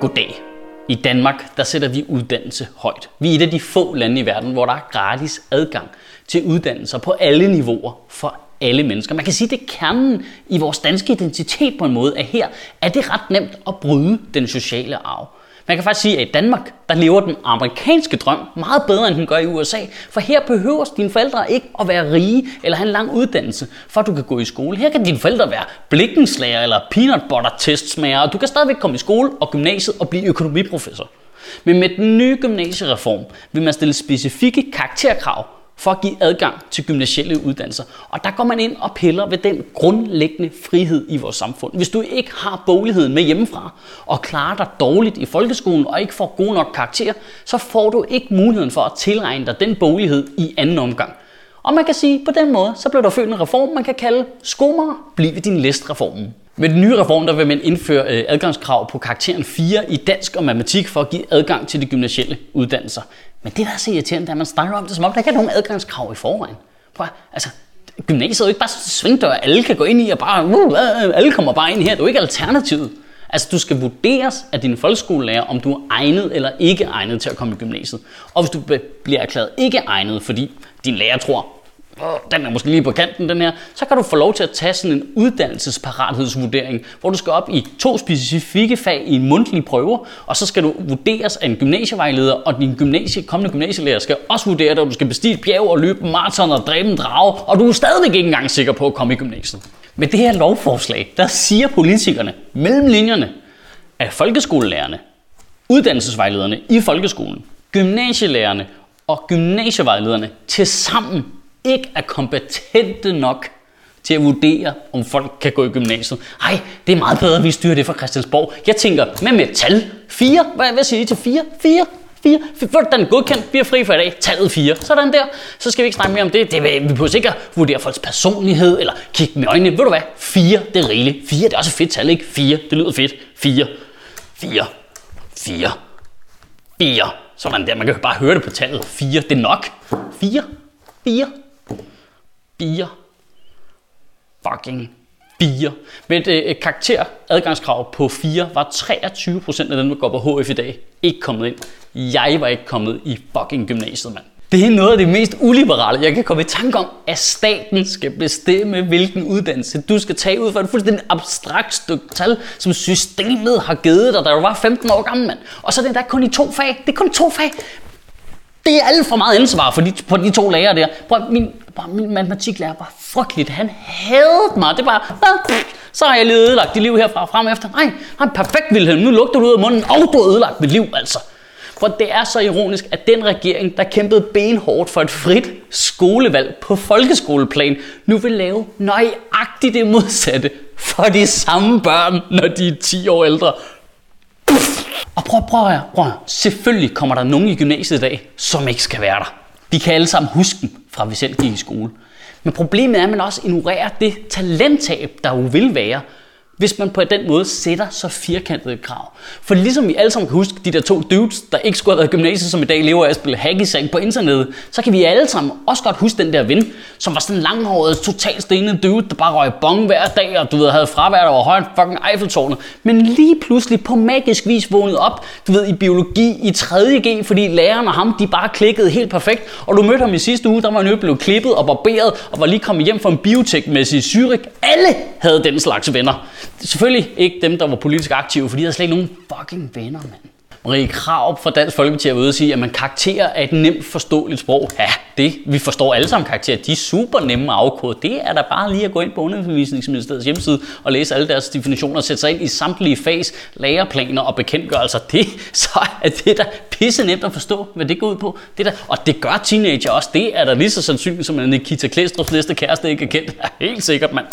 Goddag. I Danmark der sætter vi uddannelse højt. Vi er et af de få lande i verden, hvor der er gratis adgang til uddannelser på alle niveauer for alle mennesker. Man kan sige, det er kernen i vores danske identitet på en måde, at her er det ret nemt at bryde den sociale arv. Man kan faktisk sige, at i Danmark, der lever den amerikanske drøm meget bedre, end den gør i USA. For her behøver dine forældre ikke at være rige eller have en lang uddannelse, for at du kan gå i skole. Her kan dine forældre være blikkenslager eller peanut butter testsmager, og du kan stadigvæk komme i skole og gymnasiet og blive økonomiprofessor. Men med den nye gymnasiereform vil man stille specifikke karakterkrav for at give adgang til gymnasielle uddannelser. Og der går man ind og piller ved den grundlæggende frihed i vores samfund. Hvis du ikke har bogligheden med hjemmefra og klarer dig dårligt i folkeskolen og ikke får god nok karakter, så får du ikke muligheden for at tilregne dig den boglighed i anden omgang. Og man kan sige, på den måde, så blev der født en reform, man kan kalde skommer, bliv ved din listreformen. Med den nye reform der vil man indføre øh, adgangskrav på karakteren 4 i dansk og matematik for at give adgang til de gymnasielle uddannelser. Men det, der er så irriterende, er, at man snakker om det, som om der ikke er nogen adgangskrav i forvejen. Prøv, altså, gymnasiet er jo ikke bare svingdør, alle kan gå ind i og bare, uh, uh, uh, alle kommer bare ind her. Det er jo ikke alternativet. Altså, du skal vurderes af din folkeskolelærer, om du er egnet eller ikke egnet til at komme i gymnasiet. Og hvis du bliver erklæret ikke egnet, fordi din lærer tror, den er måske lige på kanten, den her, så kan du få lov til at tage sådan en uddannelsesparathedsvurdering, hvor du skal op i to specifikke fag i en mundtlig prøve, og så skal du vurderes af en gymnasievejleder, og din gymnasie, kommende gymnasielærer skal også vurdere dig, og du skal bestige et bjerg og løbe maraton og dræbe en drage, og du er stadigvæk ikke engang sikker på at komme i gymnasiet. Med det her lovforslag, der siger politikerne mellem linjerne, at folkeskolelærerne, uddannelsesvejlederne i folkeskolen, gymnasielærerne og gymnasievejlederne til sammen ikke er kompetente nok til at vurdere, om folk kan gå i gymnasiet. Ej, det er meget bedre, at vi styrer det fra Christiansborg. Jeg tænker, hvad med tal? 4? Hvad, hvad siger I til 4? 4? 4. Hvordan godkendt. Vi er fri for i dag. Tallet 4. Sådan der. Så skal vi ikke snakke mere om det. det vi behøver ikke vurdere folks personlighed eller kigge dem i øjnene. Ved du hvad? 4. Det er rigeligt. 4. Det er også et fedt tal, ikke? 4. Det lyder fedt. 4. 4. 4. 4. Sådan der. Man kan bare høre det på tallet. 4. Det er nok. 4. 4. 4. Fucking 4. Med øh, et, øh, karakter adgangskrav på 4 var 23% af dem, der går på HF i dag, ikke kommet ind. Jeg var ikke kommet i fucking gymnasiet, mand. Det er noget af det mest uliberale, jeg kan komme i tanke om, at staten skal bestemme, hvilken uddannelse du skal tage ud for et fuldstændig abstrakt stykke tal, som systemet har givet dig, da du var 15 år gammel, mand. Og så er det endda kun i to fag. Det er kun to fag. Det er alt for meget ansvar for de, på de to lærere der. Prøv, min, bare, min matematiklærer var frygteligt. Han havde mig. Det var bare, så har jeg lige ødelagt dit liv herfra og frem efter. Nej, han perfekt Vilhelm. Nu lugter du ud af munden, og du har ødelagt mit liv, altså. For det er så ironisk, at den regering, der kæmpede benhårdt for et frit skolevalg på folkeskoleplan, nu vil lave nøjagtigt det modsatte for de samme børn, når de er 10 år ældre. Og prøv, prøv, prøv, prøv. Selvfølgelig kommer der nogen i gymnasiet i dag, som ikke skal være der. De kan alle sammen huske dem, fra vi selv gik i skole. Men problemet er, at man også ignorerer det talenttab, der jo vil være, hvis man på den måde sætter så firkantede krav. For ligesom vi alle sammen kan huske de der to dudes, der ikke skulle have været gymnasiet, som i dag lever af at spille hacky på internettet, så kan vi alle sammen også godt huske den der ven, som var sådan en langhåret, totalt stenet dude, der bare røg bong hver dag, og du ved, havde fravær over højt fucking Eiffeltårnet. Men lige pludselig på magisk vis vågnede op, du ved, i biologi i 3.G, fordi læreren og ham, de bare klikkede helt perfekt. Og du mødte ham i sidste uge, der var han blevet klippet og barberet, og var lige kommet hjem fra en biotekmæssig syrik. Alle havde den slags venner. Selvfølgelig ikke dem, der var politisk aktive, fordi de havde slet ikke nogen fucking venner, mand. Marie Krav fra Dansk Folkeparti er ude og sige, at man karakterer er et nemt forståeligt sprog. Ja, det, vi forstår alle sammen karakterer. De er super nemme at afkode. Det er da bare lige at gå ind på Undervisningsministeriets hjemmeside og læse alle deres definitioner og sætte sig ind i samtlige fags læreplaner og bekendtgørelser. Det, så er det da pisse nemt at forstå, hvad det går ud på. Det der, og det gør teenager også. Det er da lige så sandsynligt, som at Nikita Klæstrups næste kæreste ikke er kendt. Ja, helt sikkert, mand.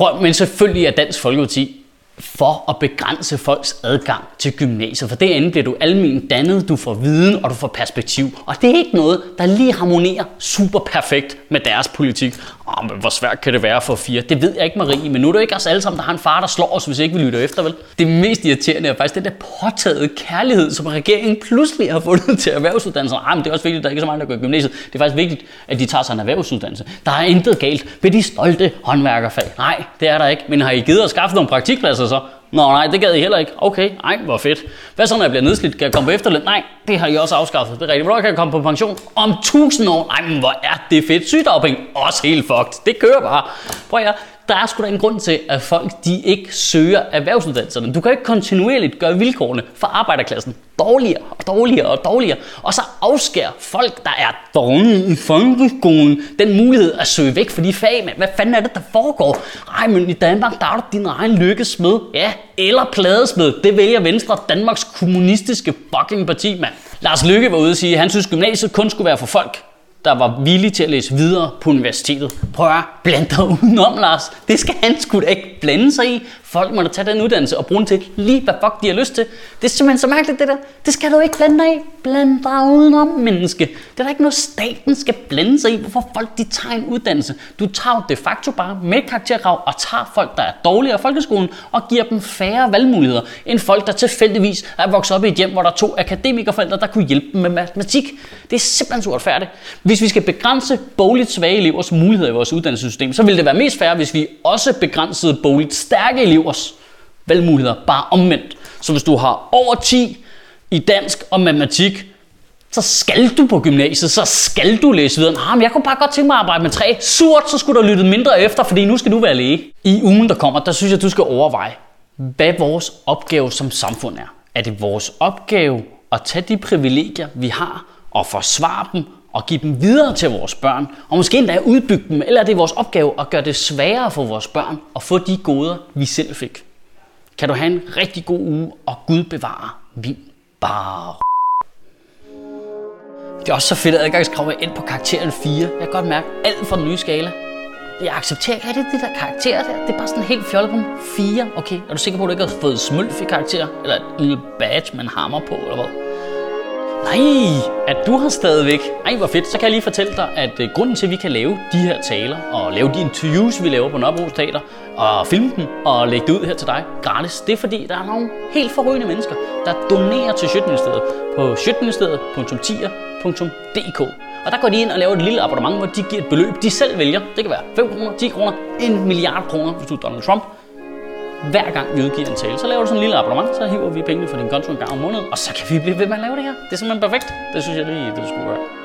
Prøv, men selvfølgelig er Dansk Folkeparti for at begrænse folks adgang til gymnasiet. For derinde bliver du almen dannet, du får viden og du får perspektiv. Og det er ikke noget, der lige harmonerer super perfekt med deres politik. Åh, men hvor svært kan det være for fire? Det ved jeg ikke, Marie, men nu er det ikke os alle sammen, der har en far, der slår os, hvis ikke vi lytter efter, vel? Det mest irriterende er faktisk den der påtagede kærlighed, som regeringen pludselig har fundet til erhvervsuddannelser. Ah, men det er også vigtigt, at der ikke er så mange, der går i gymnasiet. Det er faktisk vigtigt, at de tager sig en erhvervsuddannelse. Der er intet galt ved de stolte håndværkerfag. Nej, det er der ikke. Men har I givet at skaffe nogle praktikpladser så? Nå nej, det gad I heller ikke. Okay, nej, hvor fedt. Hvad så, når jeg bliver nedslidt? Kan jeg komme på efterløn? Nej, det har I også afskaffet. Det er rigtigt. Hvornår kan jeg komme på pension? Om 1000 år? Nej, men hvor er det fedt. Sygdagpenge? Også helt fucked. Det kører bare. Prøv at der er sgu da en grund til, at folk de ikke søger erhvervsuddannelserne. Du kan ikke kontinuerligt gøre vilkårene for arbejderklassen dårligere og dårligere og dårligere, og så afskære folk, der er dårlige i folkeskolen, den mulighed at søge væk fra de fag. Men hvad fanden er det, der foregår? Ej, men i Danmark, der er du din egen lykkesmed. Ja, eller pladesmed. Det vælger Venstre, Danmarks kommunistiske fucking parti, mand. Lars Lykke var ude og sige, at han synes, gymnasiet kun skulle være for folk, der var villige til at læse videre på universitetet. Prøv at bland dig udenom, Lars. Det skal han sgu da ikke blande sig i. Folk må da tage den uddannelse og bruge den til lige, hvad fuck de har lyst til. Det er simpelthen så mærkeligt, det der. Det skal du ikke blande dig i. Bland dig udenom, menneske. Det er da ikke noget, staten skal blande sig i, hvorfor folk de tager en uddannelse. Du tager de facto bare med karakterkrav og tager folk, der er dårligere i folkeskolen, og giver dem færre valgmuligheder, end folk, der tilfældigvis er vokset op i et hjem, hvor der er to akademikerforældre, der kunne hjælpe dem med matematik. Det er simpelthen så uretfærdigt. Hvis vi skal begrænse bogligt svage elevers muligheder i vores uddannelsessystem, så ville det være mest fair, hvis vi også begrænsede boligt stærke elevers valgmuligheder, bare omvendt. Så hvis du har over 10 i dansk og matematik, så skal du på gymnasiet, så skal du læse videre. Nej, men jeg kunne bare godt tænke mig at arbejde med træ. Surt, så skulle du lytte mindre efter, fordi nu skal du være læge. I ugen, der kommer, der synes jeg, du skal overveje, hvad vores opgave som samfund er. Er det vores opgave at tage de privilegier, vi har, og forsvare dem og give dem videre til vores børn, og måske endda udbygge dem, eller er det vores opgave at gøre det sværere for vores børn at få de goder, vi selv fik. Kan du have en rigtig god uge, og Gud bevare min bare. Det er også så fedt, at adgangskravet ind på karakteren 4. Jeg kan godt mærke alt for den nye skala. Jeg accepterer ikke rigtig det der karakter der. Det er bare sådan helt fjollet på 4. Okay, er du sikker på, at du ikke har fået smølf i karakter? Eller et lille badge, man hammer på, eller hvad? Nej, at du har stadigvæk. Ej, hvor fedt. Så kan jeg lige fortælle dig, at øh, grunden til, at vi kan lave de her taler, og lave de interviews, vi laver på Nørrebro Teater, og filme dem og lægge det ud her til dig gratis, det er fordi, der er nogle helt forrygende mennesker, der donerer til Sjøtministeriet på sjøtministeriet.10.dk. Og der går de ind og laver et lille abonnement, hvor de giver et beløb, de selv vælger. Det kan være 5 kroner, 10 kroner, 1 milliard kroner, hvis du er Donald Trump hver gang vi udgiver en tale, så laver du sådan en lille abonnement, så hiver vi pengene fra din konto en gang om måneden, og så kan vi blive ved med at lave det her. Det er simpelthen perfekt. Det synes jeg lige, du skulle gøre.